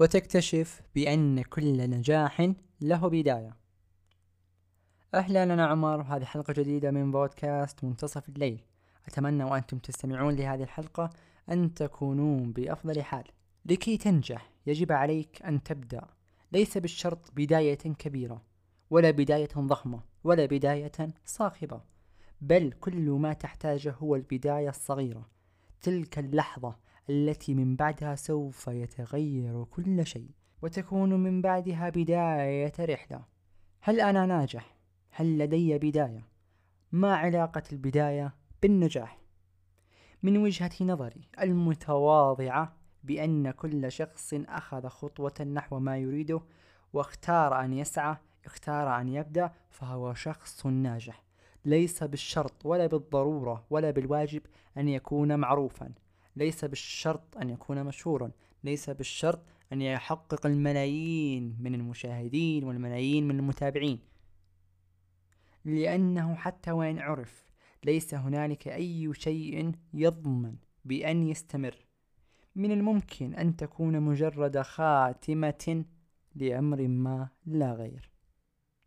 وتكتشف بأن كل نجاح له بداية. أهلا أنا عمر وهذه حلقة جديدة من بودكاست منتصف الليل. أتمنى وأنتم تستمعون لهذه الحلقة أن تكونون بأفضل حال. لكي تنجح يجب عليك أن تبدأ. ليس بالشرط بداية كبيرة ولا بداية ضخمة ولا بداية صاخبة بل كل ما تحتاجه هو البداية الصغيرة. تلك اللحظة التي من بعدها سوف يتغير كل شيء وتكون من بعدها بداية رحلة هل أنا ناجح؟ هل لدي بداية؟ ما علاقة البداية بالنجاح؟ من وجهة نظري المتواضعة بأن كل شخص أخذ خطوة نحو ما يريده واختار أن يسعى اختار أن يبدأ فهو شخص ناجح ليس بالشرط ولا بالضرورة ولا بالواجب أن يكون معروفا ليس بالشرط أن يكون مشهورا ليس بالشرط أن يحقق الملايين من المشاهدين والملايين من المتابعين. لأنه حتى وإن عرف ليس هنالك أي شيء يضمن بأن يستمر. من الممكن أن تكون مجرد خاتمة لأمر ما لا غير.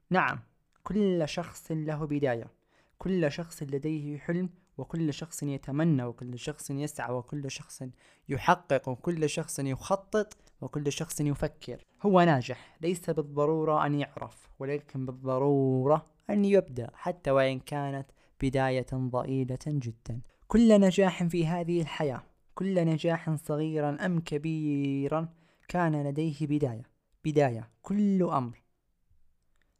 نعم كل شخص له بداية. كل شخص لديه حلم وكل شخص يتمنى وكل شخص يسعى وكل شخص يحقق وكل شخص يخطط وكل شخص يفكر. هو ناجح ليس بالضرورة أن يعرف ولكن بالضرورة أن يبدأ حتى وإن كانت بداية ضئيلة جدا. كل نجاح في هذه الحياة كل نجاح صغيرا أم كبيرا كان لديه بداية. بداية كل أمر.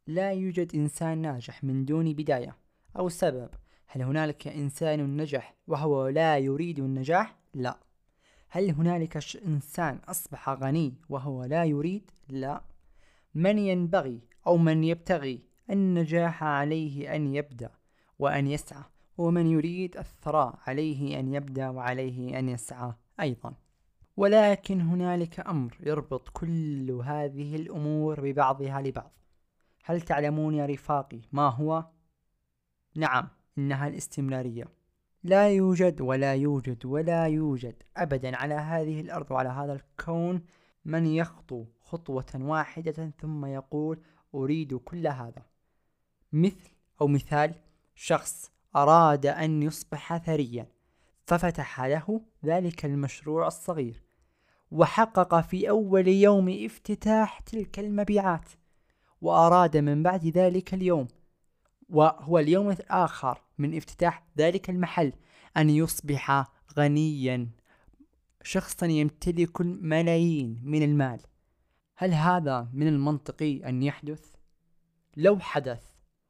لا يوجد إنسان ناجح من دون بداية. أو سبب هل هنالك إنسان نجح وهو لا يريد النجاح؟ لا هل هنالك إنسان أصبح غني وهو لا يريد؟ لا من ينبغي أو من يبتغي النجاح عليه أن يبدأ وأن يسعى ومن يريد الثراء عليه أن يبدأ وعليه أن يسعى أيضا ولكن هنالك أمر يربط كل هذه الأمور ببعضها لبعض هل تعلمون يا رفاقي ما هو؟ نعم إنها الاستمرارية. لا يوجد ولا يوجد ولا يوجد أبدا على هذه الأرض وعلى هذا الكون من يخطو خطوة واحدة ثم يقول أريد كل هذا. مثل أو مثال شخص أراد أن يصبح ثريا ففتح له ذلك المشروع الصغير وحقق في أول يوم افتتاح تلك المبيعات وأراد من بعد ذلك اليوم وهو اليوم الآخر من افتتاح ذلك المحل أن يصبح غنيا. شخصا يمتلك الملايين من المال. هل هذا من المنطقي أن يحدث؟ لو حدث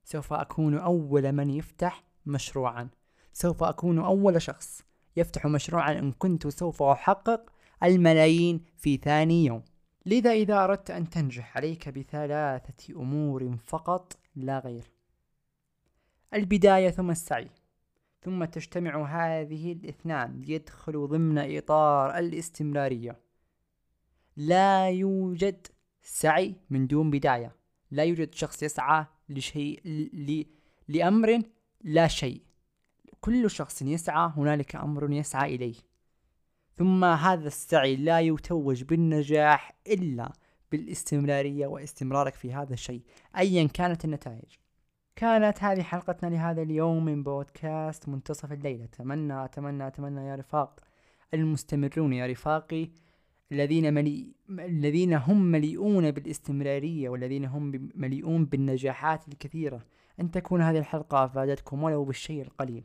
سوف أكون أول من يفتح مشروعا. سوف أكون أول شخص يفتح مشروعا إن كنت سوف أحقق الملايين في ثاني يوم. لذا إذا أردت أن تنجح عليك بثلاثة أمور فقط لا غير. البداية ثم السعي. ثم تجتمع هذه الاثنان يدخل ضمن إطار الاستمرارية. لا يوجد سعي من دون بداية. لا يوجد شخص يسعى لشيء ل... لأمر لا شيء. كل شخص يسعى هنالك أمر يسعى إليه. ثم هذا السعي لا يتوج بالنجاح إلا بالاستمرارية واستمرارك في هذا الشيء أيا كانت النتائج. كانت هذه حلقتنا لهذا اليوم من بودكاست منتصف الليل أتمنى أتمنى أتمنى يا رفاق المستمرون يا رفاقي الذين ملي... الذين هم مليئون بالاستمرارية والذين هم مليئون بالنجاحات الكثيرة. أن تكون هذه الحلقة أفادتكم ولو بالشيء القليل.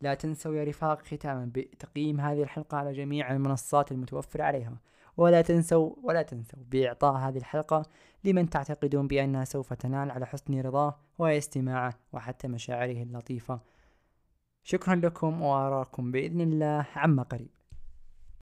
لا تنسوا يا رفاق ختاما بتقييم هذه الحلقة على جميع المنصات المتوفرة عليها. ولا تنسوا ولا تنسوا بإعطاء هذه الحلقة لمن تعتقدون بأنها سوف تنال على حسن رضاه واستماعه وحتى مشاعره اللطيفة. شكرا لكم وأراكم بإذن الله عما قريب.